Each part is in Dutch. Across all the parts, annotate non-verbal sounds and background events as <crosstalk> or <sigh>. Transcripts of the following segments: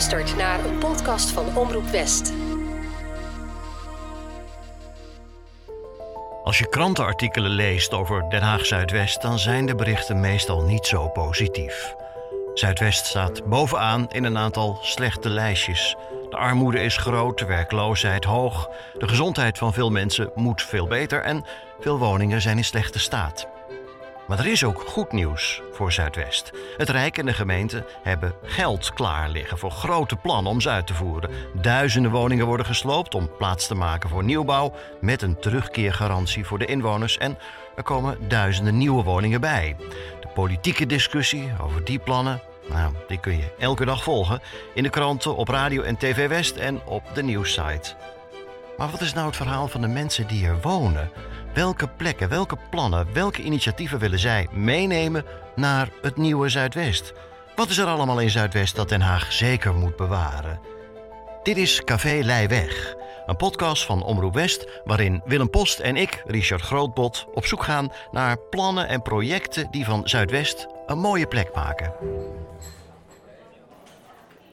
luistert naar een podcast van Omroep West. Als je krantenartikelen leest over Den Haag Zuidwest, dan zijn de berichten meestal niet zo positief. Zuidwest staat bovenaan in een aantal slechte lijstjes. De armoede is groot, de werkloosheid hoog, de gezondheid van veel mensen moet veel beter en veel woningen zijn in slechte staat. Maar er is ook goed nieuws voor Zuidwest. Het Rijk en de gemeente hebben geld klaar liggen voor grote plannen om ze uit te voeren. Duizenden woningen worden gesloopt om plaats te maken voor nieuwbouw met een terugkeergarantie voor de inwoners en er komen duizenden nieuwe woningen bij. De politieke discussie over die plannen, nou, die kun je elke dag volgen in de kranten, op radio en TV West en op de nieuwssite. Maar wat is nou het verhaal van de mensen die er wonen? Welke plekken, welke plannen, welke initiatieven willen zij meenemen naar het nieuwe Zuidwest? Wat is er allemaal in Zuidwest dat Den Haag zeker moet bewaren? Dit is Café Leiweg, een podcast van Omroep West waarin Willem Post en ik, Richard Grootbot, op zoek gaan naar plannen en projecten die van Zuidwest een mooie plek maken.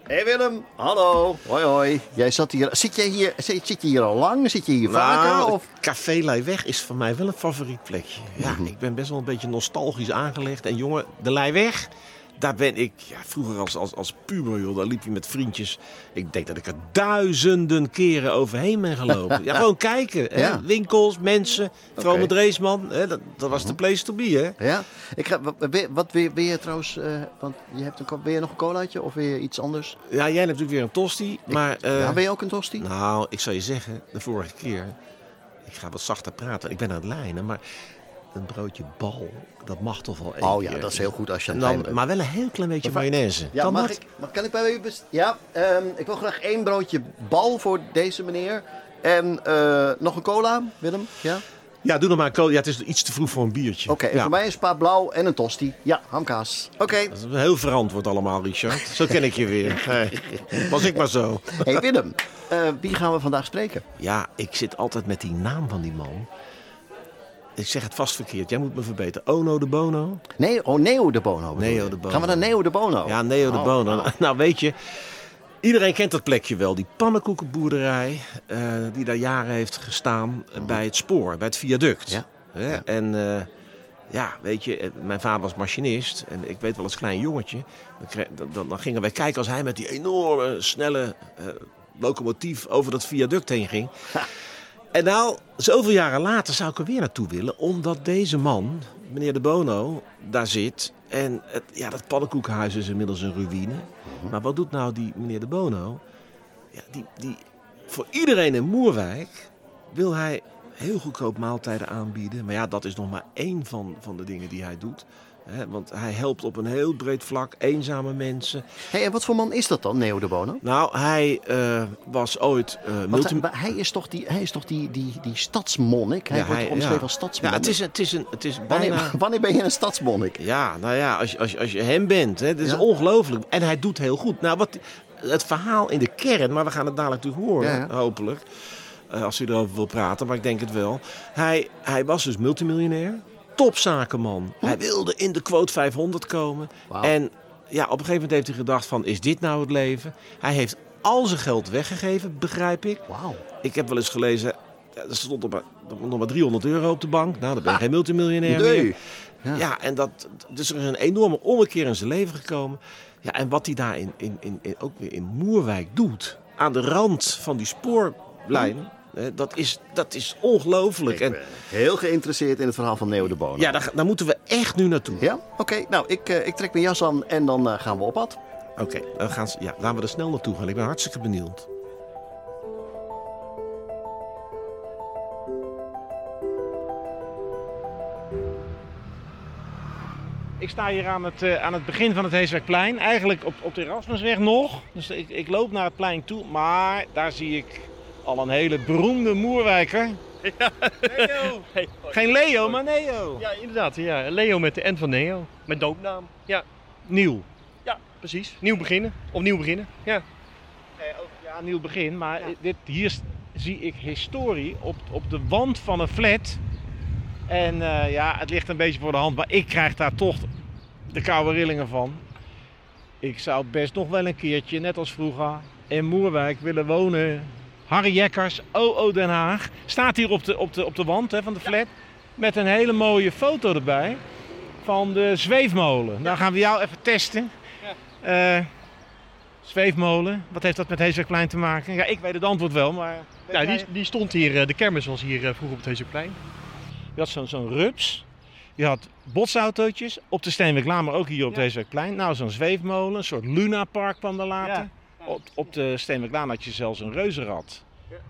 Hey Willem, hallo. Hoi hoi. Jij zat hier. Zit jij hier, zit, zit je hier al lang? Zit je hier vaker? Nou, Of? Café Leiweg is voor mij wel een favoriet plekje. Ja, ik ben best wel een beetje nostalgisch aangelegd. En jongen, de Leiweg, daar ben ik ja, vroeger als, als, als puber, joh, daar liep je met vriendjes. Ik denk dat ik er duizenden keren overheen ben gelopen. ja, <laughs> gewoon kijken. Hè? Ja. Winkels, mensen, met Dreesman. Hè? Dat, dat was de place to be, hè? Ja. Ik ga, wat, wat, wil, wil je trouwens? eh, want je hebt een, wil je nog een colaatje of je iets anders? Ja, jij hebt natuurlijk weer een tosti. Maar, eh, ja, wil je ook een tosti? Nou, ik zal je zeggen, de vorige keer, ik ga wat zachter praten, ik ben aan het lijnen, maar een broodje bal, dat mag toch wel één oh ja, keer. dat is heel goed als je En dan, maar wel een heel klein beetje Maar- mayonaise. Ja, kan mag dat? ik, mag, kan ik bij u best... Ja, ehm, ik wil graag één broodje bal voor deze meneer. En eh, nog een cola, Willem? Ja? Oké, Ja, doe nog maar een kool. Ja, het is iets te vroeg voor een biertje. en ja. voor mij een spa blauw en een tosti. Ja, hamkaas. Oké. Dat is heel verantwoord allemaal, Richard. Zo ken ik je weer. Nee, was ik maar zo. Hey Willem, eh, wie gaan we vandaag spreken? Ja, ik zit altijd met die naam van die man. Ik zeg het vast verkeerd. Jij moet me verbeteren. Ono de Bono? Nee, oh, Neo de Bono. Neo de Bono. Gaan we naar Neo de Bono? Ja, Neo de Oh, Bono. oh. <laughs> Nou, weet je, iedereen kent dat plekje wel. Die pannenkoekenboerderij eh, die daar jaren heeft gestaan eh, bij het spoor, bij het viaduct. Ja. Hè? En eh, ja, weet je, eh, mijn vader was machinist. En ik weet wel als klein jongetje, dan, gingen wij kijken als hij met die enorme, snelle locomotief over dat viaduct heen ging. En nou, zoveel jaren later zou ik er weer naartoe willen, omdat deze man, meneer De Bono, daar zit. En het, ja, dat pannenkoekenhuis is inmiddels een ruïne. Maar wat doet nou die meneer De Bono? Ja, die, die, voor iedereen in Moerwijk wil hij heel goedkoop maaltijden aanbieden. Maar ja, dat is nog maar één van, van de dingen die hij doet. Want hij helpt op een heel breed vlak eenzame mensen. Hey, en wat voor man is dat dan, Neo de Bono? Nou, hij eh, was ooit multi... hij, hij is toch die, hij is toch die, die, die stadsmonnik? Hij Ja, wordt hij- omschreven ja. als Ja, stadsmonnik. het is, het is, een, het is bijna... wanneer, <laughs> wanneer ben je een stadsmonnik? Ja, nou ja, als je, als als je hem bent, hè, dat is Ja. ongelooflijk. En hij doet heel goed. Nou, wat, het verhaal in de kern, maar we gaan het dadelijk natuurlijk horen, Ja, ja. hopelijk. eh, als u erover wil praten, maar ik denk het wel. Hij, hij was dus multimiljonair, topzakenman. Hij wilde in de quote 500 komen. En ja, op een gegeven moment heeft hij gedacht van, is dit nou het leven? Hij heeft al zijn geld weggegeven, begrijp ik. Ik heb wel eens gelezen, er stond nog maar, nog maar 300 euro op de bank. Nou, dan ben je geen multimiljonair Nee. meer. Ja. Ja. en dat, dus er is een enorme ommekeer in zijn leven gekomen. Ja, en wat hij daar in, in, in, in- ook weer in Moerwijk doet, aan de rand van die spoorlijn, hè, dat is, dat is ongelooflijk. Ik ben heel geïnteresseerd in het verhaal van Neo de Bono. ja, daar, daar moeten we echt nu naartoe. Ja? Oké, nou, ik, eh, ik trek mijn jas aan en dan eh, gaan we op pad. Oké, dan gaan ze, ja, laten we er snel naartoe gaan. Ik ben hartstikke benieuwd. Ik sta hier aan het, eh, aan het begin van het Heeswerkplein. Eigenlijk op, op de Erasmusweg nog. Dus ik, ik loop naar het plein toe. Maar daar zie ik al een hele beroemde Moerwijker. Leo. Geen Leo, maar Neo. Ja, inderdaad. Ja. Leo met de N van Neo. Mijn doopnaam. Ja, Nieuw. ja, precies. Nieuw beginnen. Opnieuw beginnen. Ja. Ook- ja, nieuw begin. Maar dit, hier zie ik historie op, op de wand van een flat. En eh, ja, het ligt een beetje voor de hand. Maar ik krijg daar toch de koude rillingen van. ik zou best nog wel een keertje, net als vroeger, in Moerwijk willen wonen. Harry Jekkers, OO Den Haag. Staat hier op de, op de, op de wand hè, van de flat. Met een hele mooie foto erbij. Van de zweefmolen. Nou gaan we jou even testen. Eh, zweefmolen, wat heeft dat met Heeswegplein te maken? Ja, ik weet het antwoord wel, maar... jij die, die stond hier, eh, de kermis was hier eh, vroeger op het Heeserplein. Je had zo'n zo'n rups. Je had botsautootjes op de Steenweglaan, maar ook hier op Ja. Nou, zo'n zweefmolen, een soort Lunapark kwam daar later. Op, op de Steenweglaan had je zelfs een reuzenrad.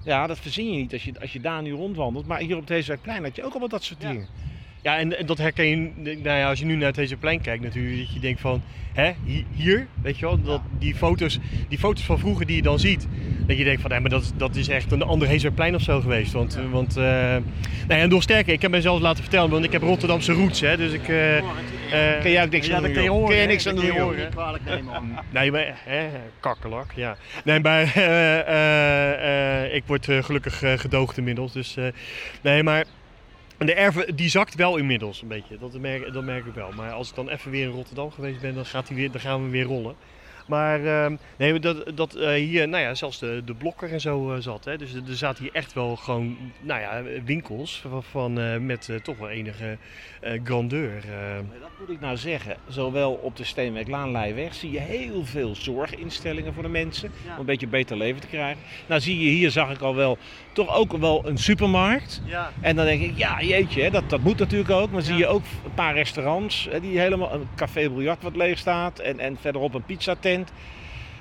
Ja, dat verzin je niet als je, als je daar nu rondwandelt. Maar hier op deze plein had je ook al wat dat soort dingen. Ja, en, dat herken je, nou ja, als je nu naar het Heeserplein kijkt natuurlijk, dat je denkt van, hè, hi- hier, weet je wel, dat, die, foto's, die foto's van vroeger die je dan ziet, dat je denkt van, nee, maar dat, dat is echt een ander Heeserplein of zo geweest. Want, want nou ja, en nog sterker, ik heb mezelf laten vertellen, want ik heb Rotterdamse roots, hè, dus ik... eh, eh, Kun jij ook niks ja, aan doen, Kun je hè, niks aan doen, kwalijk nemen. <laughs> Nee, maar hè, kakkerlak, ja. Nee, maar <laughs> eh, eh, ik word gelukkig gedoogd inmiddels. Dus nee, maar de erven die zakt wel inmiddels een beetje. Dat merk, dat merk ik wel. Maar als ik dan even weer in Rotterdam geweest ben, dan, gaat weer, dan gaan we weer rollen. Maar ehm, nee, dat, dat eh, hier, nou ja, zelfs de, de blokker en zo eh, zat. Hè. Dus er zaten hier echt wel gewoon, nou ja, winkels van, van, eh, met toch wel enige eh, grandeur. eh. Maar Dat moet ik nou zeggen. Zowel op de Steenweg-Laanlijweg zie je heel veel zorginstellingen voor de mensen. Om een beetje een beter leven te krijgen. Nou zie je hier, zag ik al wel, toch ook wel een supermarkt. Ja. En dan denk ik, ja jeetje, hè, dat, dat moet natuurlijk ook. Maar zie je ook een paar restaurants, hè, die helemaal, een café biljart wat leeg staat. En, en verderop een pizzatent.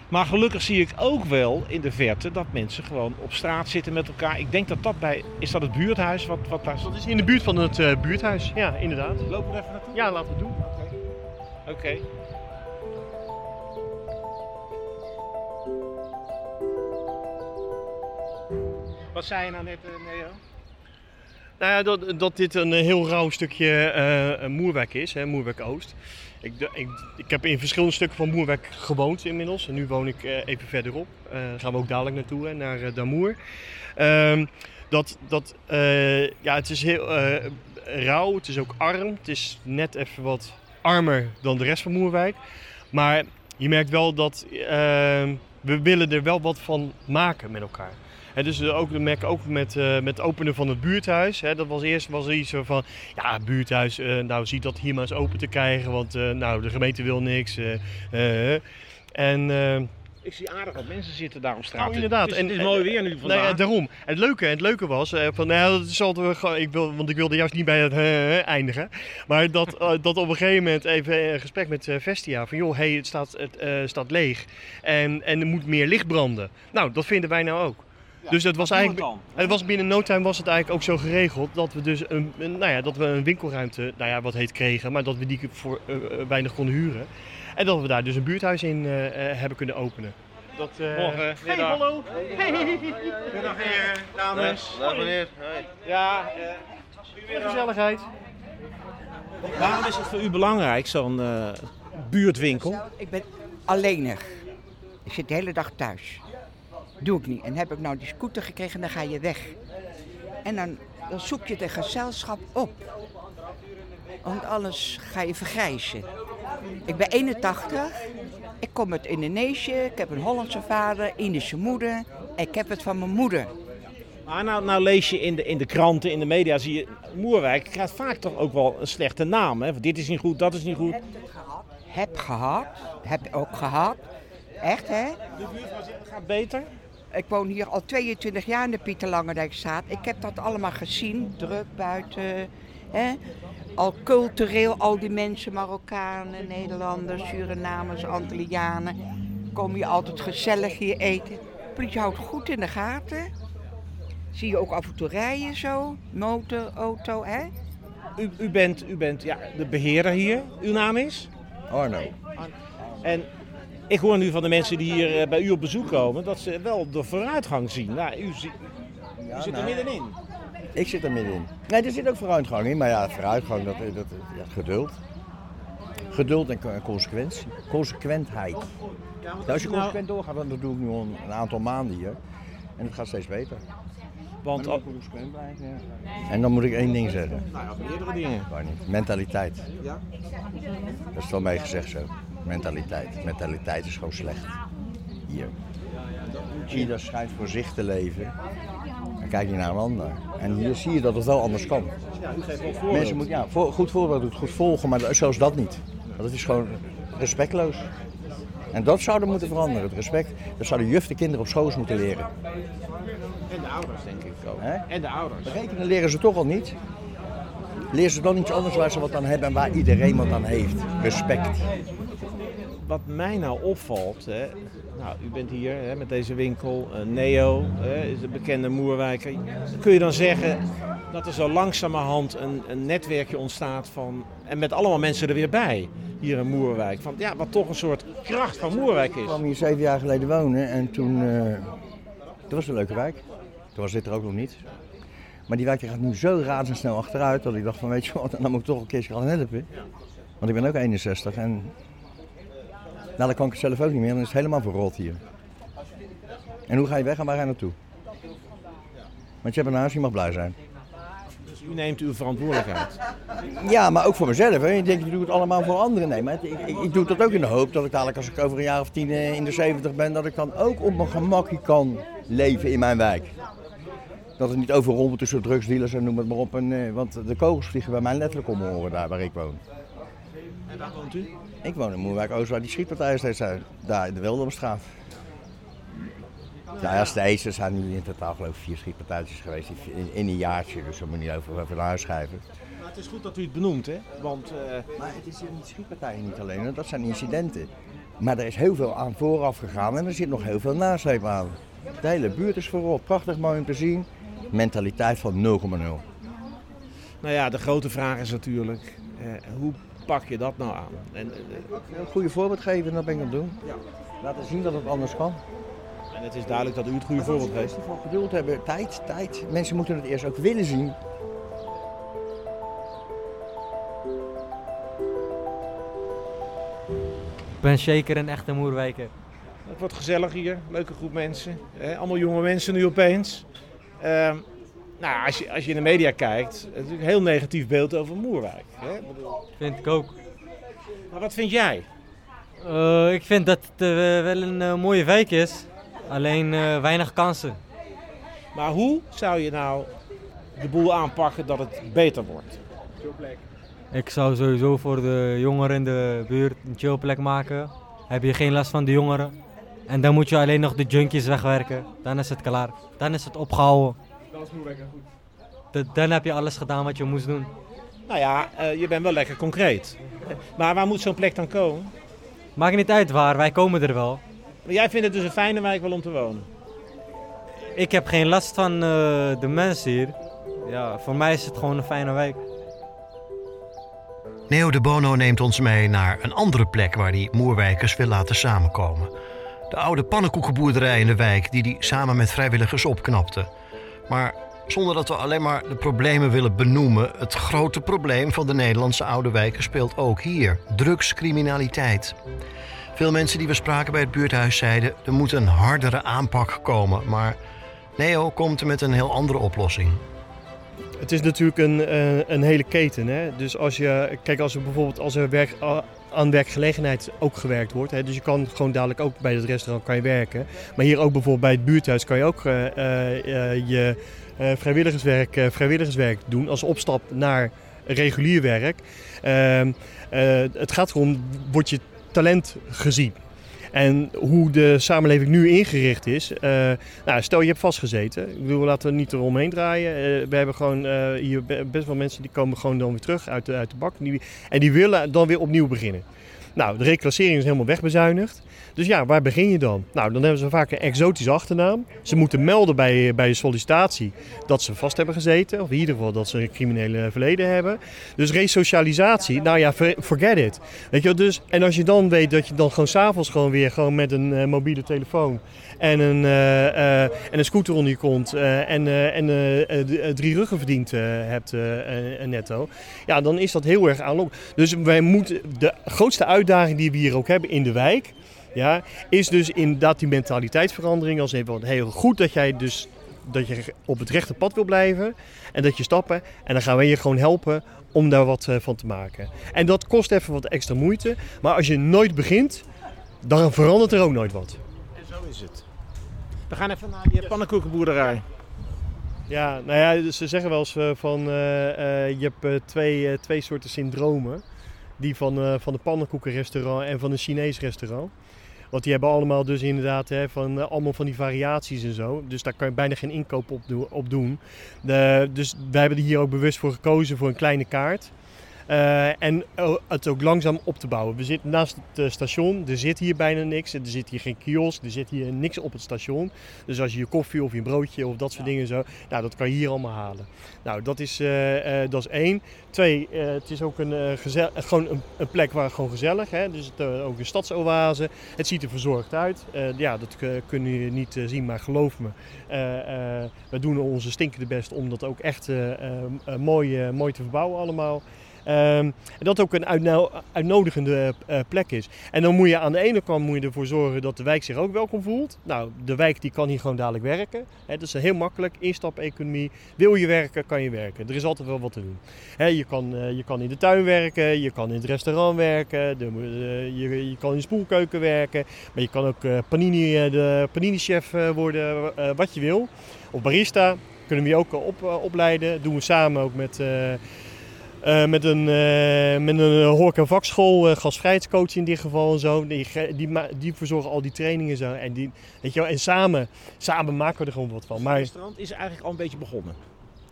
Maar gelukkig zie ik ook wel in de verte dat mensen gewoon op straat zitten met elkaar. Ik denk dat dat bij, is dat het buurthuis wat, wat daar Dat is in de buurt van het eh, buurthuis. Ja, inderdaad. Lopen we even naartoe? Ja, laten we het doen. Oké. Wat zei je nou net, eh, Neo? Nou ja, dat, dat dit een heel rauw stukje eh, Moerwijk is, hè, Moerwijk Oost. Ik, ik, ik heb in verschillende stukken van Moerwijk gewoond inmiddels. En nu woon ik eh, even verderop. Daar gaan we ook dadelijk naartoe, naar eh, Damoer. Ehm, dat, dat, ja, het is heel rauw, het is ook arm. Het is net even wat armer dan de rest van Moerwijk. Maar je merkt wel dat ehm, we willen er wel wat van maken met elkaar. Dus eh, ook, we merken ook met, eh, met het openen van het buurthuis. Dat was eerst was er iets van, ja, buurthuis, eh, nou ziet dat hier maar eens open te krijgen, want nou, de gemeente wil niks. en Ik zie aardig wat mensen zitten daar op straat. Oh, inderdaad. Het is, het is En- mooi weer nu vandaag. ja, daarom. Het leuke, het leuke was, van, nou, dat is altijd, ik wil, want ik wilde juist niet bij het eindigen. Maar dat, <laughs> dat op een gegeven moment even een gesprek met Vestia. Van joh, hey, het, staat, het staat leeg. En, en er moet meer licht branden. Nou, dat vinden wij nou ook. Dus het was eigenlijk. Het was binnen no time was het eigenlijk ook zo geregeld dat we dus een, een- nou ja, dat we een winkelruimte, nou ja, wat heet kregen, maar dat we die voor eh, eh, weinig konden huren. En dat we daar dus een buurthuis in eh, hebben kunnen openen. Dat, eh, Morgen, Hey, middag. hallo. Middag heer, dames. Dag meneer. Ja, eh, Gezelligheid. waarom is het voor u belangrijk, zo'n buurtwinkel? Ik ben alleenig. Ik zit de hele dag thuis. Doe ik niet. En heb ik nou die scooter gekregen, dan ga je weg. En dan, dan zoek je de gezelschap op. Want anders ga je vergrijzen. Ik ben 81. Ik kom uit Indonesië. Ik heb een Hollandse vader, Indische moeder. Ik heb het van mijn moeder. Maar nou, nou lees je in de, in de kranten, in de media, zie je... Moerwijk krijgt vaak toch ook wel een slechte naam. Hè? Dit is niet goed, dat is niet goed. Heb gehad. Heb ook gehad. Echt hè? De buurvrouw het gaat beter. Ik woon hier al 22 jaar in de Pieter Langendijkstraat. Ik heb dat allemaal gezien, druk buiten. Hè? Al cultureel, al die mensen, Marokkanen, Nederlanders, Surinamers, Antillianen. Kom je altijd gezellig hier eten. Politie houdt goed in de gaten. Zie je ook af en toe rijden zo, motor, auto, hè? U, u bent, u bent ja, de beheerder hier. Uw naam is? Arno. En ik hoor nu van de mensen die hier eh, bij u op bezoek komen... dat ze wel de vooruitgang zien. Nou, u, u zit er middenin. Ik zit er middenin. Nee, er zit ook vooruitgang in, maar ja, vooruitgang, dat, dat, ja, geduld. Geduld en co- en consequentie. Consequentheid. Nou, als je Nou, consequent doorgaat, dan dat doe ik nu al een aantal maanden hier. En het gaat steeds beter. want dan. En dan moet ik één ding zeggen. nou ja, meerdere dingen. Waar niet. Mentaliteit. Ja. Dat is wel mee gezegd zo. Mentaliteit. Mentaliteit is gewoon slecht. Hier. Ieder schijnt voor zich te leven. Dan kijk je naar een ander. En hier zie je dat het wel anders kan. Mensen moeten ja, voor, goed voorbeeld doet, goed volgen, maar zoals dat niet. Dat is gewoon respectloos. En dat zou er moeten veranderen, het respect. Dat zou de juf de kinderen op school moeten leren. En de ouders, denk ik ook. En de ouders. Rekenen leren ze toch al niet. Leren ze dan iets anders waar ze wat aan hebben en waar iedereen wat aan heeft. Respect. Wat mij nou opvalt, hè, nou, u bent hier hè, met deze winkel, eh, Neo hè, is een bekende moerwijker. Kun je dan zeggen dat er zo langzamerhand een, een netwerkje ontstaat van, en met allemaal mensen er weer bij, hier in Moerwijk. Van, ja, wat toch een soort kracht van Moerwijk Ik is. kwam hier zeven jaar geleden wonen en toen... eh dat was een leuke wijk. Toen was dit er ook nog niet. Maar die wijk gaat nu zo razendsnel achteruit dat ik dacht van weet je wat, dan moet ik toch een keertje gaan helpen. Want ik ben ook 61 en nou, dan kan ik het zelf ook niet meer. Dan is het helemaal verrot hier. En hoe ga je weg en waar ga je naartoe? Want je hebt een huis, je mag blij zijn. Dus u neemt uw verantwoordelijkheid. Ja, maar ook voor mezelf. Hè. Je denkt, je doet het allemaal voor anderen. Nee, maar het- ik, ik, ik doe dat ook in de hoop dat ik dadelijk als ik over een jaar of tien eh, in de 70 ben, dat ik dan ook op mijn gemakje kan leven in mijn wijk. Dat het niet overrompelt tussen drugsdealers en noem het maar op. En, eh, want de kogels vliegen bij mij letterlijk om mijn oren daar waar ik woon. En waar woont u? Ik woon in Moerwijk Oost waar die schietpartijen steeds zijn. Daar in de Wildomstraat. Ja, als deze zijn nu in totaal geloof ik vier schietpartijtjes geweest in, in een jaartje. Dus daar moet je niet over, naar huis schrijven. Maar het is goed dat u het benoemt, hè? Want eh, Maar het is niet schietpartijen niet alleen, dat zijn incidenten. Maar er is heel veel aan vooraf gegaan en er zit nog heel veel nasleep aan. De hele buurt is voorop, prachtig mooi om te zien. Mentaliteit van 0,0. nou ja, de grote vraag is natuurlijk, eh, hoe pak je dat nou aan? En, eh, Een goede voorbeeld geven, dat ben ik aan het doen. Laten zien dat het anders kan. en het is duidelijk dat u het goede Maar voorbeeld geeft. van geduld hebben, tijd, tijd. Mensen moeten het eerst ook willen zien. Ik ben zeker een echte moerwijker. Het wordt gezellig hier, leuke groep mensen. Hè? Allemaal jonge mensen nu opeens. Ehm, nou, als je, als je in de media kijkt, het is natuurlijk een heel negatief beeld over Moerwijk. Hè? Vind ik ook. Maar wat vind jij? Eh, ik vind dat het eh, wel een eh, mooie wijk is. Alleen weinig kansen. Maar hoe zou je nou de boel aanpakken dat het beter wordt? Ik zou sowieso voor de jongeren in de buurt een chillplek maken. Heb je geen last van de jongeren. En dan moet je alleen nog de junkies wegwerken. Dan is het klaar. Dan is het opgehouden. Dat is moeilijk en goed. Dan heb je alles gedaan wat je moest doen. Nou ja, eh, je bent wel lekker concreet. Maar waar moet zo'n plek dan komen? Maakt niet uit waar, wij komen er wel. Maar jij vindt het dus een fijne wijk wel om te wonen? Ik heb geen last van eh, de mensen hier. Ja, voor mij is het gewoon een fijne wijk. Neo de Bono neemt ons mee naar een andere plek waar hij Moerwijkers wil laten samenkomen. De oude pannenkoekenboerderij in de wijk die hij samen met vrijwilligers opknapte. Maar zonder dat we alleen maar de problemen willen benoemen, het grote probleem van de Nederlandse oude wijken speelt ook hier: drugscriminaliteit. Veel mensen die we spraken bij het buurthuis zeiden er moet een hardere aanpak komen, maar Neo komt met een heel andere oplossing. Het is natuurlijk een, eh, een hele keten. Hè? Dus als je, kijk, als er bijvoorbeeld als er werk, a- aan werkgelegenheid ook gewerkt wordt. Hè? Dus je kan gewoon dadelijk ook bij het restaurant kan je werken. Maar hier ook bijvoorbeeld bij het buurthuis kan je ook eh, eh, eh, je vrijwilligerswerk, vrijwilligerswerk doen als opstap naar regulier werk. Ehm, eh, het gaat erom, wordt je talent gezien? En hoe de samenleving nu ingericht is. eh, nou, stel je hebt vastgezeten. Ik bedoel, laten we niet eromheen draaien. Eh, we hebben gewoon eh, hier be- best wel mensen die komen gewoon dan weer terug uit de, uit de bak. Die, en die willen dan weer opnieuw beginnen. Nou, de reclassering is helemaal wegbezuinigd. Dus ja, waar begin je dan? Nou, dan hebben ze vaak een exotische achternaam. Ze moeten melden bij, bij de sollicitatie dat ze vast hebben gezeten. Of in ieder geval dat ze een criminele verleden hebben. Dus resocialisatie, nou ja, for- forget it. Weet je dus, en als je dan weet dat je dan gewoon s'avonds gewoon weer gewoon met een eh, mobiele telefoon en een, eh, eh, en een scooter onder je kont en, en drie ruggen verdiend hebt netto. Ja, dan is dat heel erg aanlokkelijk. Dus wij moeten, de grootste uitdaging die we hier ook hebben in de wijk, ja, is dus inderdaad die mentaliteitsverandering. Als even, heel goed dat jij dus dat je op het rechte pad wil blijven en dat je stappen. En dan gaan wij je gewoon helpen om daar wat eh, van te maken. En dat kost even wat extra moeite. Maar als je nooit begint, dan verandert er ook nooit wat. En zo is het. We gaan even naar die pannenkoekenboerderij. Ja, nou ja, ze zeggen wel eens eh, van eh, je hebt twee, twee soorten syndromen. Die van, eh, van de pannenkoekenrestaurant en van een Chinees restaurant. Want die hebben allemaal dus inderdaad hè, van, eh, allemaal van die variaties en zo. Dus daar kan je bijna geen inkoop op, doen-. De, dus wij hebben er hier ook bewust voor gekozen voor een kleine kaart. Eh, en eh, het ook langzaam op te bouwen. We zitten naast het eh, station. Er zit hier bijna niks. Er zit hier geen kiosk. Er zit hier niks op het station. Dus als je je koffie of je broodje of dat soort dingen zo. Nou, dat kan je hier allemaal halen. Nou, dat is, eh, dat is één. Twee, het is ook een, gewoon een, een plek waar gewoon gezellig. Hè? Dus het, ook een stadsoase. Het ziet er verzorgd uit. Ja, dat kunnen jullie niet zien, maar geloof me. we doen onze stinkende best om dat ook echt mooi, mooi te verbouwen allemaal. En dat ook een uitno- uitnodigende eh, plek is. En dan moet je aan de ene kant moet je ervoor zorgen dat de wijk zich ook welkom voelt. Nou, de wijk die kan hier gewoon dadelijk werken. Hè, dat is heel makkelijk, instap-economie. Wil je werken, kan je werken. Er is altijd wel wat te doen. Je, kan, eh, je kan in de tuin werken, je kan in het restaurant werken, de, je, kan in de spoelkeuken werken. Maar je kan ook eh, panini, de panini-chef worden, wat je wil. Of barista, kunnen we je ook op, opleiden. doen we samen ook met... eh, eh, met een, eh met een horeca vakschool, eh gastvrijheidscoach in dit geval en zo. Die, die, die verzorgen al die trainingen zo. En, die, weet je wel, en samen, samen maken we er gewoon wat van. Het Maar restaurant is eigenlijk al een beetje begonnen.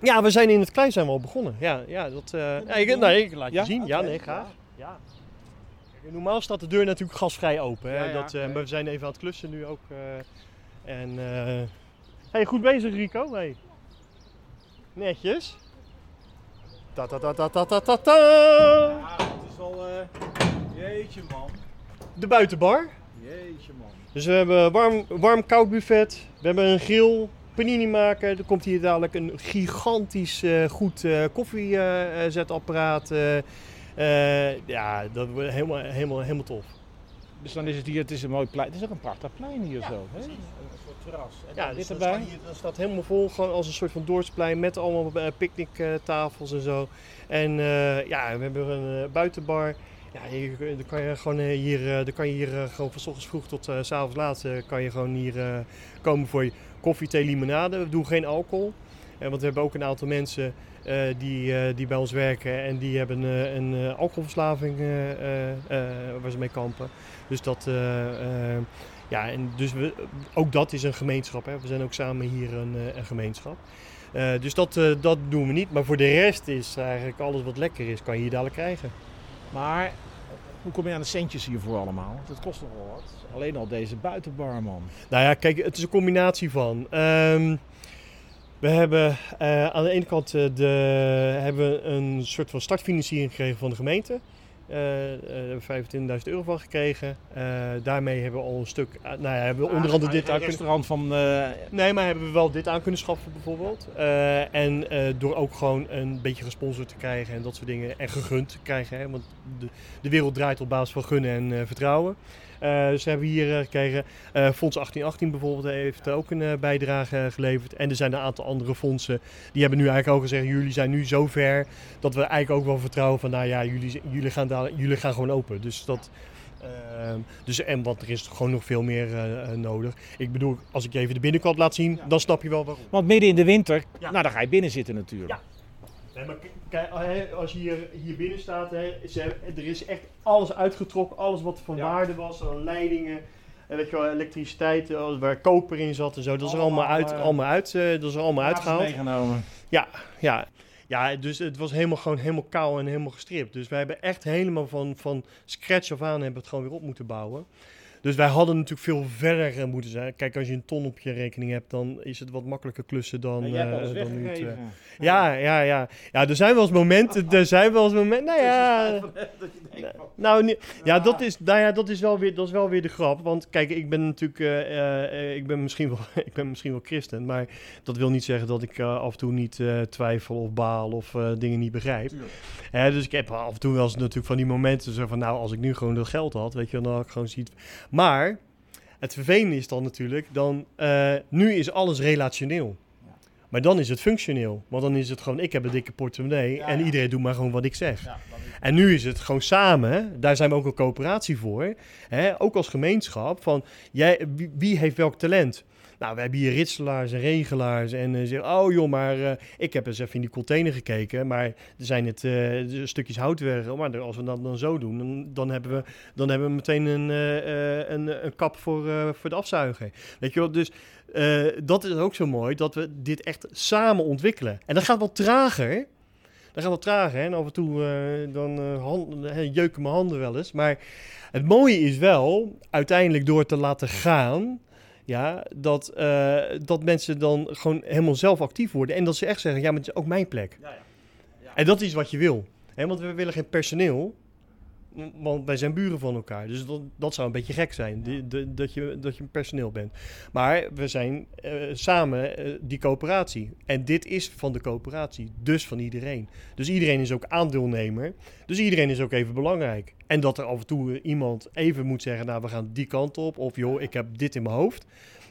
ja, we zijn in het klein zijn we al begonnen. Ja, ja dat, eh, ja, ik, nee, ik laat je Ja? zien. Ja, nee, graag. Ja. Normaal staat de deur natuurlijk gasvrij open. Hè? Dat, eh. Maar we zijn even aan het klussen nu ook. eh, en, eh hey, goed bezig Rico. Hey. Netjes. Ta ta ta ta ta ta ta ta. Ja, het is wel... jeetje man. De buitenbar. Jeetje man. Dus we hebben warm, warm koud buffet. We hebben een grill. Panini maken. Er komt hier dadelijk een gigantisch eh, goed eh koffiezetapparaat. eh eh, ja, dat wordt helemaal, helemaal, helemaal tof. Dus dan is het hier, het is een mooi plein. Het is ook een prachtig plein hier zo. Hè? Terras. En Ja, dus dit dat, erbij. staat hier, dat staat helemaal vol, gewoon als een soort van dorpsplein met allemaal eh, picknicktafels en zo. En eh, ja, we hebben een eh, buitenbar. Ja, hier, dan kan je gewoon hier, dan kan je hier gewoon van 's ochtends vroeg tot eh, s s'avonds laat kan je gewoon hier komen voor je koffie, thee, limonade. We doen geen alcohol. Want we hebben ook een aantal mensen die, die bij ons werken en die hebben een alcoholverslaving waar ze mee kampen. Dus dat, ja, en dus we, ook dat is een gemeenschap. Hè. We zijn ook samen hier een, eh, een gemeenschap. Eh, dus dat, eh, dat doen we niet. Maar voor de rest is eigenlijk alles wat lekker is, kan je hier dadelijk krijgen. Maar hoe kom je aan de centjes hiervoor allemaal? Dat kost nog wel wat. Alleen al deze buitenbar man. Nou ja, kijk, het is een combinatie van. Ehm, we hebben aan de ene kant de, hebben we een soort van startfinanciering gekregen van de gemeente. Daar hebben we 25.000 euro van gekregen. Eh, daarmee hebben we al een stuk. eh, nou ja, hebben we onder andere dit aan kunnen. restaurant van... eh, Nee, maar hebben we wel dit aan kunnen schaffen bijvoorbeeld. En door ook gewoon een beetje gesponsord te krijgen en dat soort dingen. En gegund te krijgen. Hè? Want de, de wereld draait op basis van gunnen en vertrouwen. Eh, dus hebben we hier eh, gekregen. Eh, Fonds 1818 bijvoorbeeld heeft ook een bijdrage geleverd. En er zijn een aantal andere fondsen. Die hebben nu eigenlijk ook gezegd, jullie zijn nu zo ver dat we eigenlijk ook wel vertrouwen van, nou ja, jullie, jullie, gaan, jullie gaan gewoon open. Dus dat... Ehm, dus, en want er is gewoon nog veel meer nodig. Ik bedoel, als ik je even de binnenkant laat zien, dan snap je wel waarom. Want midden in de winter, Ja. nou dan ga je binnen zitten natuurlijk. Ja. Nee, maar kijk, hè, als je hier, hier binnen staat, hè, ze er is echt alles uitgetrokken. Alles wat van Ja. waarde was, aan leidingen, en weet je wel, elektriciteit, eh, waar koper in zat en zo. Dat is er allemaal, uit, eh, allemaal, uit, eh, dat is er allemaal uitgehaald. meegenomen. Ja, ja. Ja, dus het was helemaal gewoon helemaal kaal en helemaal gestript. Dus wij hebben echt helemaal van, van scratch af aan hebben het gewoon weer op moeten bouwen. Dus wij hadden natuurlijk veel verder moeten zijn. Kijk, als je een ton op je rekening hebt, dan is het wat makkelijker klussen dan, hebt eh, dan nu ja, ja, ja. Ja, er zijn wel eens momenten. Er zijn wel eens momenten. Nou ja. Nou, nee, ja, dat is, nou ja, dat is wel weer, dat is wel weer de grap. Want kijk, ik ben natuurlijk, eh, eh, ik ben misschien wel, <laughs> ik ben misschien wel christen, maar dat wil niet zeggen dat ik af en toe niet twijfel of baal of dingen niet begrijp. Dus ik heb af en toe wel eens natuurlijk van die momenten zo van, nou, als ik nu gewoon dat geld had, weet je, dan had ik gewoon ziet. Maar het vervelende is dan natuurlijk, dan, eh, nu is alles relationeel. Maar dan is het functioneel. Want dan is het gewoon, ik heb een dikke portemonnee en iedereen doet maar gewoon wat ik zeg. En nu is het gewoon samen, daar zijn we ook een coöperatie voor. Hè, ook als gemeenschap, van jij, wie, wie heeft welk talent? Nou, we hebben hier ritselaars en regelaars en uh, zeggen, oh joh, maar uh, ik heb eens even in die container gekeken, maar er zijn het uh, stukjes houtwerk. Maar als we dat dan zo doen, dan, hebben, we, dan hebben we meteen een, een, een, kap voor, voor de afzuiger. Weet je wel, dus dat is ook zo mooi, dat we dit echt samen ontwikkelen. En dat gaat wel trager, dat gaat wel trager. En af en toe dan uh, jeuken mijn handen wel eens. Maar het mooie is wel, uiteindelijk door te laten gaan, ja, dat, uh, dat mensen dan gewoon helemaal zelf actief worden. En dat ze echt zeggen, ja, maar het is ook mijn plek. Ja, ja. Ja. En dat is wat je wil. Hè? Want we willen geen personeel. Want wij zijn buren van elkaar. Dus dat, dat zou een beetje gek zijn. Die, dat, je, dat je personeel bent. Maar we zijn uh, samen uh, die coöperatie. En dit is van de coöperatie. Dus van iedereen. Dus iedereen is ook aandeelnemer. Dus iedereen is ook even belangrijk. En dat er af en toe iemand even moet zeggen: Nou, we gaan die kant op. Of joh, ik heb dit in mijn hoofd.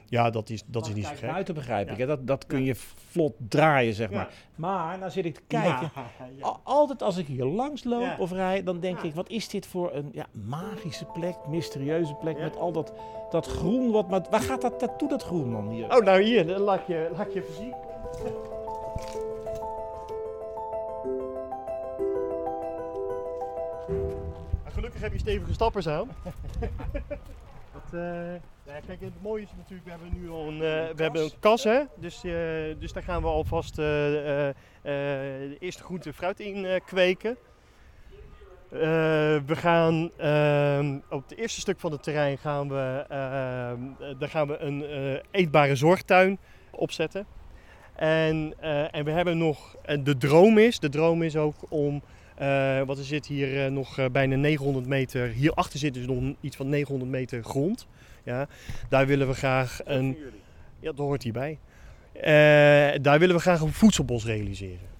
Ja, dat is, dat is niet zo gek. buiten begrijp ik. Dat, dat kun je vlot draaien, zeg maar. Maar nou zit ik te kijken. <laughs> Altijd als ik hier langs loop of rij, dan denk ik... wat is dit voor een ja, magische plek, mysterieuze plek... met al dat, dat groen. Wat, maar, waar gaat dat naartoe, dat groen dan hier? Oh, nou hier, laat je, laat je zien. <laughs> Gelukkig heb je stevige stappers aan. <laughs> Dat, uh, kijk, het mooie is natuurlijk, we hebben nu al een, uh, we hebben een kas, hè? Dus, uh, dus daar gaan we alvast de eerste groente en fruit in kweken. we gaan ehm, op het eerste stuk van het terrein gaan we, ehm, daar gaan we een eetbare zorgtuin opzetten. En, en we hebben nog, de droom is, de droom is ook om uh, want er zit hier uh, nog uh, bijna 900 meter. Hierachter zit dus nog iets van 900 meter grond. Ja, daar willen we graag een. Ja, dat hoort hierbij. daar willen we graag een voedselbos realiseren.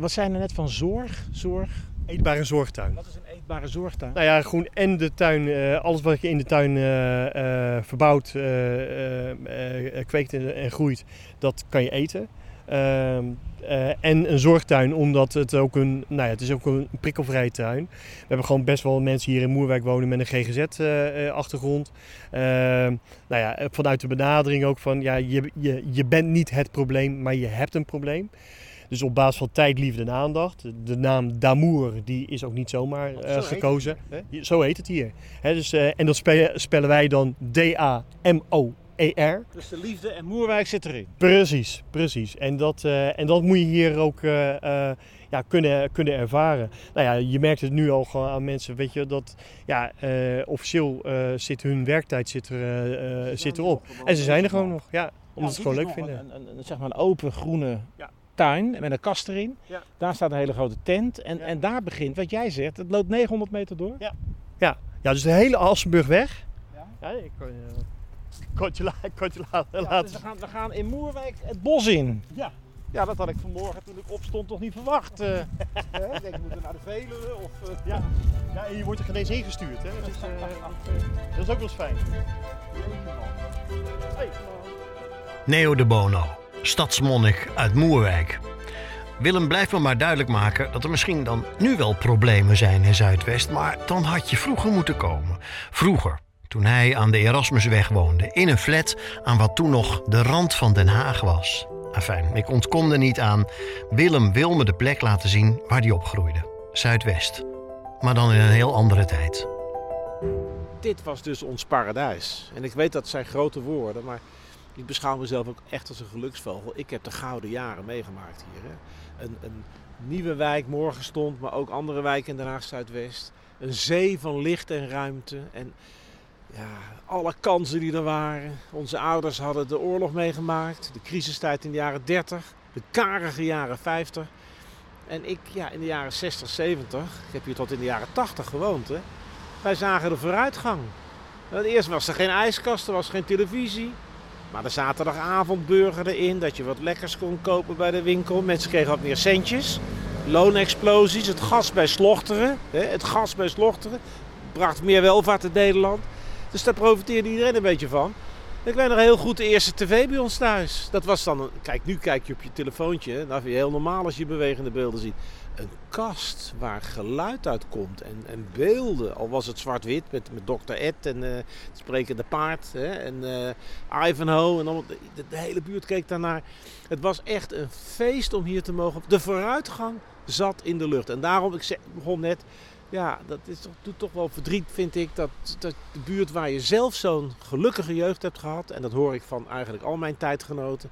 Wat zijn er net van zorg? zorg? Eetbare zorgtuin. Wat is een eetbare zorgtuin? Nou ja, gewoon en de tuin, alles wat je in de tuin verbouwt, kweekt en groeit, dat kan je eten. Uh, uh, en een zorgtuin, omdat het ook een, nou ja, het is ook een prikkelvrije tuin. We hebben gewoon best wel mensen hier in Moerwijk wonen met een GGZ-achtergrond. Uh, uh, nou ja, vanuit de benadering ook van, ja, je, je, je bent niet het probleem, maar je hebt een probleem. Dus op basis van tijd, liefde en aandacht. De naam Damour die is ook niet zomaar uh, zo gekozen. Heet het, zo heet het hier. He, dus, en dat spellen, spellen wij dan D-A-M-O. ER. Dus de liefde en Moerwijk zit erin. Precies, precies. En dat, uh, en dat moet je hier ook uh, uh, ja, kunnen, kunnen ervaren. Nou ja, je merkt het nu al gewoon aan mensen, weet je, dat ja, officieel zit hun werktijd zit, er, zit erop. En ze zijn er gewoon nog, ja, omdat ze het gewoon leuk vinden. Een, een, een, zeg maar een open groene ja. tuin met een kast erin. Ja. Daar staat een hele grote tent en, ja. en daar begint, wat jij zegt, het loopt 900 meter door. Ja, ja. ja dus de hele Alsenburgweg. Ja. ja ik, kortje, la kortje. Ja, dus we, gaan, we gaan in Moerwijk het bos in. Ja. Ja, dat had ik vanmorgen toen ik opstond toch niet verwacht. Uh, ik denk, we moeten naar de Veluwe of... Uh, ja. ja, en je wordt er geen eens ingestuurd. Hè? Dus, uh, dat is ook wel eens fijn. Hey. Neo de Bono, stadsmonnik uit Moerwijk. Willem blijft me maar duidelijk maken dat er misschien dan nu wel problemen zijn in Zuidwest, maar dan had je vroeger moeten komen. Vroeger, toen hij aan de Erasmusweg woonde, in een flat aan wat toen nog de rand van Den Haag was. Enfin, ik ontkom er niet aan. Willem wil me de plek laten zien waar hij opgroeide. Zuidwest. Maar dan in een heel andere tijd. Dit was dus ons paradijs. En ik weet dat zijn grote woorden, maar ik beschouw mezelf ook echt als een geluksvogel. Ik heb de gouden jaren meegemaakt hier. Hè. Een, een nieuwe wijk morgen stond, maar ook andere wijken in Den Haag Zuidwest. Een zee van licht en ruimte. En ja, alle kansen die er waren. Onze ouders hadden de oorlog meegemaakt, de crisistijd in de jaren 30, de karige jaren 50. En ik ja, in de jaren 60, 70, ik heb hier tot in de jaren 80 gewoond. Hè. Wij zagen de vooruitgang. Eerst was er geen ijskast, er was geen televisie. Maar de zaterdagavond erin, dat je wat lekkers kon kopen bij de winkel. Mensen kregen wat meer centjes. Loonexplosies, het gas bij Slochteren. Hè, het gas bij Slochteren bracht meer welvaart in Nederland. Dus daar profiteerde iedereen een beetje van. Ik weet nog heel goed de eerste tv bij ons thuis. Dat was dan, een- kijk nu kijk je op je telefoontje, nou vind je heel normaal als je bewegende beelden ziet. Een kast waar geluid uit komt en, en beelden. Al was het zwart-wit met, met Dr. Ed en eh, het sprekende paard hè, en eh, Ivanhoe. En allemaal, de, de hele buurt keek daarnaar. Het was echt een feest om hier te mogen. De vooruitgang zat in de lucht. En daarom, ik begon net, ja, dat is toch, doet toch wel verdriet, vind ik. Dat, dat de buurt waar je zelf zo'n gelukkige jeugd hebt gehad. En dat hoor ik van eigenlijk al mijn tijdgenoten.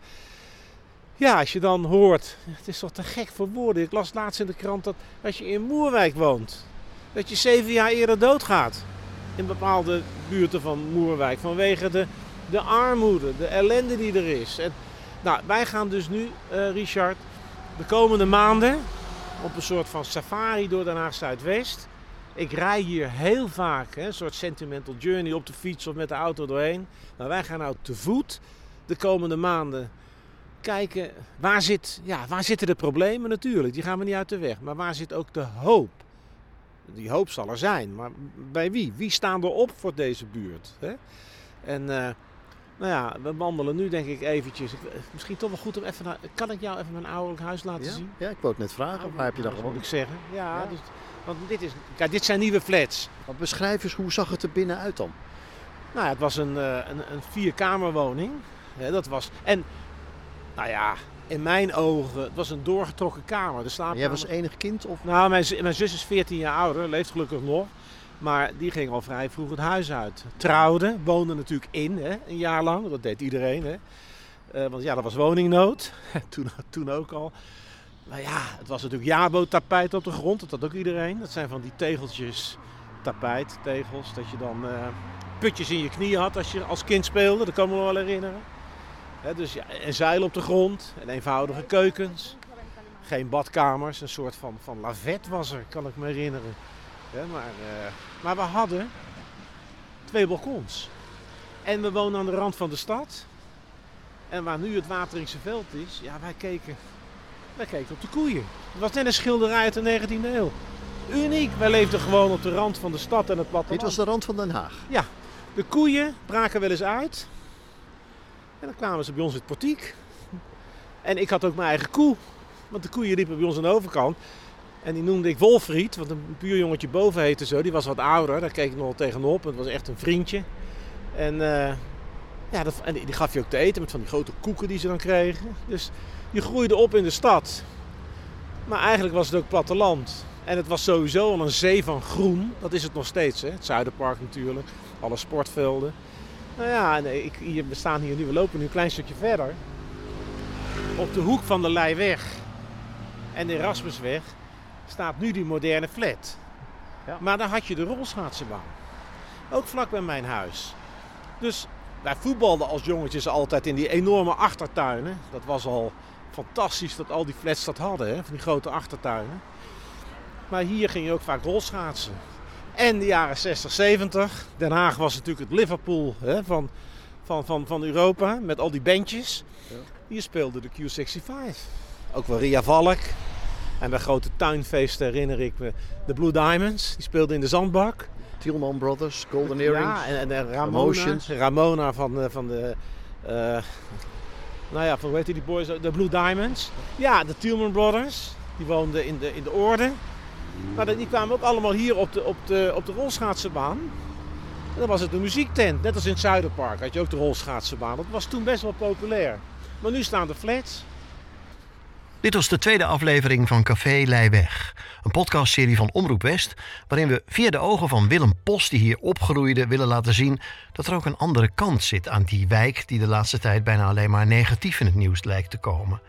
Ja, als je dan hoort, het is toch te gek voor woorden. Ik las laatst in de krant dat als je in Moerwijk woont, dat je zeven jaar eerder doodgaat. In bepaalde buurten van Moerwijk. Vanwege de, de armoede, de ellende die er is. En, nou, wij gaan dus nu, eh, Richard, de komende maanden op een soort van safari door Den Haag Zuidwest. Ik rij hier heel vaak, een soort sentimental journey op de fiets of met de auto doorheen. Maar wij gaan nou te voet de komende maanden kijken waar, zit, ja, waar zitten de problemen natuurlijk. Die gaan we niet uit de weg. Maar waar zit ook de hoop? Die hoop zal er zijn. Maar bij wie? Wie staan er op voor deze buurt? Hè? En eh, nou ja, we wandelen nu denk ik eventjes. Misschien toch wel goed om even naar... Kan ik jou even mijn ouderlijk huis laten Ja? zien? ja, ik wou het net vragen. Waar heb je dan Moet gewoond? ik zeggen. Ja, Ja. Dus, want dit, is, kijk, dit zijn nieuwe flats. Maar beschrijf eens, hoe zag het er binnenuit dan? Nou ja, het was een, eh, een, een vierkamerwoning. Dat was, en nou ja, in mijn ogen, het was een doorgetrokken kamer. De slaapkamer. Jij was enig kind of? Nou, mijn, mijn zus is 14 jaar ouder, leeft gelukkig nog. Maar die ging al vrij vroeg het huis uit. Trouwde, woonde natuurlijk in, hè, een jaar lang. Dat deed iedereen. Hè. Eh, want ja, dat was woningnood. <laughs> toen, toen ook al. Maar ja, het was natuurlijk jabo-tapijt op de grond. Dat had ook iedereen. Dat zijn van die tegeltjes, tapijt, tegels. Dat je dan eh, putjes in je knieën had als je als kind speelde. Dat kan me wel herinneren. Hè, dus ja, en zeilen op de grond. En eenvoudige keukens. Geen badkamers. Een soort van, van lavet was er, kan ik me herinneren. Maar, eh, maar we hadden twee balkons. En we wonen aan de rand van de stad. En waar nu het Wateringse veld is, ja, wij keken, wij keken op de koeien. Het was net een schilderij uit de 19e eeuw. Uniek. Wij leefden gewoon op de rand van de stad en het platteland. Dit was de rand van Den Haag. De koeien braken wel eens uit. En dan kwamen ze bij ons in het portiek. En ik had ook mijn eigen koe. Want de koeien liepen bij ons aan de overkant. En die noemde ik Wolfried, want een buurjongetje boven heette zo. Die was wat ouder, daar keek ik nog tegenop. Het was echt een vriendje. En, eh, ja, dat, en die gaf je ook te eten met van die grote koeken die ze dan kregen. Dus je groeide op in de stad. Maar eigenlijk was het ook platteland. En het was sowieso al een zee van groen. Dat is het nog steeds, hè? het Zuiderpark natuurlijk. Alle sportvelden. Nou ja, nee, ik, hier, we staan hier nu, we lopen nu een klein stukje verder. Op de hoek van de Leiweg en de Erasmusweg staat nu die moderne flat. Ja. Maar daar had je de rolschaatsenbaan. Ook vlak bij mijn huis. Dus wij voetbalden als jongetjes altijd in die enorme achtertuinen. Dat was al fantastisch dat al die flats dat hadden, hè? van die grote achtertuinen. Maar hier ging je ook vaak rolschaatsen. En de jaren 60, 70. Den Haag was natuurlijk het Liverpool hè, van, van, van, van Europa. Met al die bandjes. Ja. Hier speelde de Q65. Ook wel Ria Valk. En bij grote tuinfeesten herinner ik me de Blue Diamonds. Die speelden in de zandbak. Tielman Brothers, Golden Earrings. Ja, en, en, Ramona. Ramona van, de- van de... eh, nou ja, van hoe heet die boys? De Blue Diamonds. Ja, de Tielman Brothers. Die woonden in de, in de Orde. Maar die kwamen ook allemaal hier op de, op de, op de rolschaatsenbaan. En dan was het een muziektent. Net als in het Zuiderpark had je ook de rolschaatsenbaan. Dat was toen best wel populair. Maar nu staan de flats. Dit was de tweede aflevering van Café Leiweg. Een podcastserie van Omroep West, waarin we via de ogen van Willem Post, die hier opgroeide, willen laten zien dat er ook een andere kant zit aan die wijk die de laatste tijd bijna alleen maar negatief in het nieuws lijkt te komen.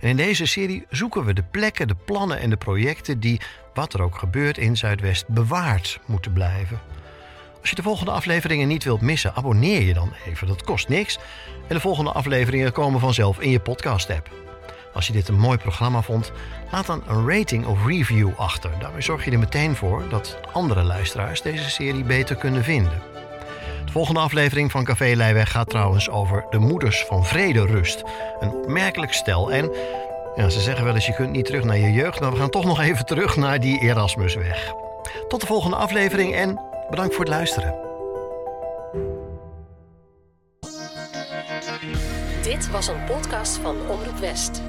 En in deze serie zoeken we de plekken, de plannen en de projecten die, wat er ook gebeurt in Zuidwest, bewaard moeten blijven. Als je de volgende afleveringen niet wilt missen, abonneer je dan even. Dat kost niks. En de volgende afleveringen komen vanzelf in je podcast-app. Als je dit een mooi programma vond, laat dan een rating of review achter. Daarmee zorg je er meteen voor dat andere luisteraars deze serie beter kunnen vinden. De volgende aflevering van Café Leiweg gaat trouwens over de moeders van Vrederust. Een opmerkelijk stel. En ja, ze zeggen wel eens je kunt niet terug naar je jeugd, maar we gaan toch nog even terug naar die Erasmusweg. Tot de volgende aflevering en bedankt voor het luisteren. Dit was een podcast van Omroep West.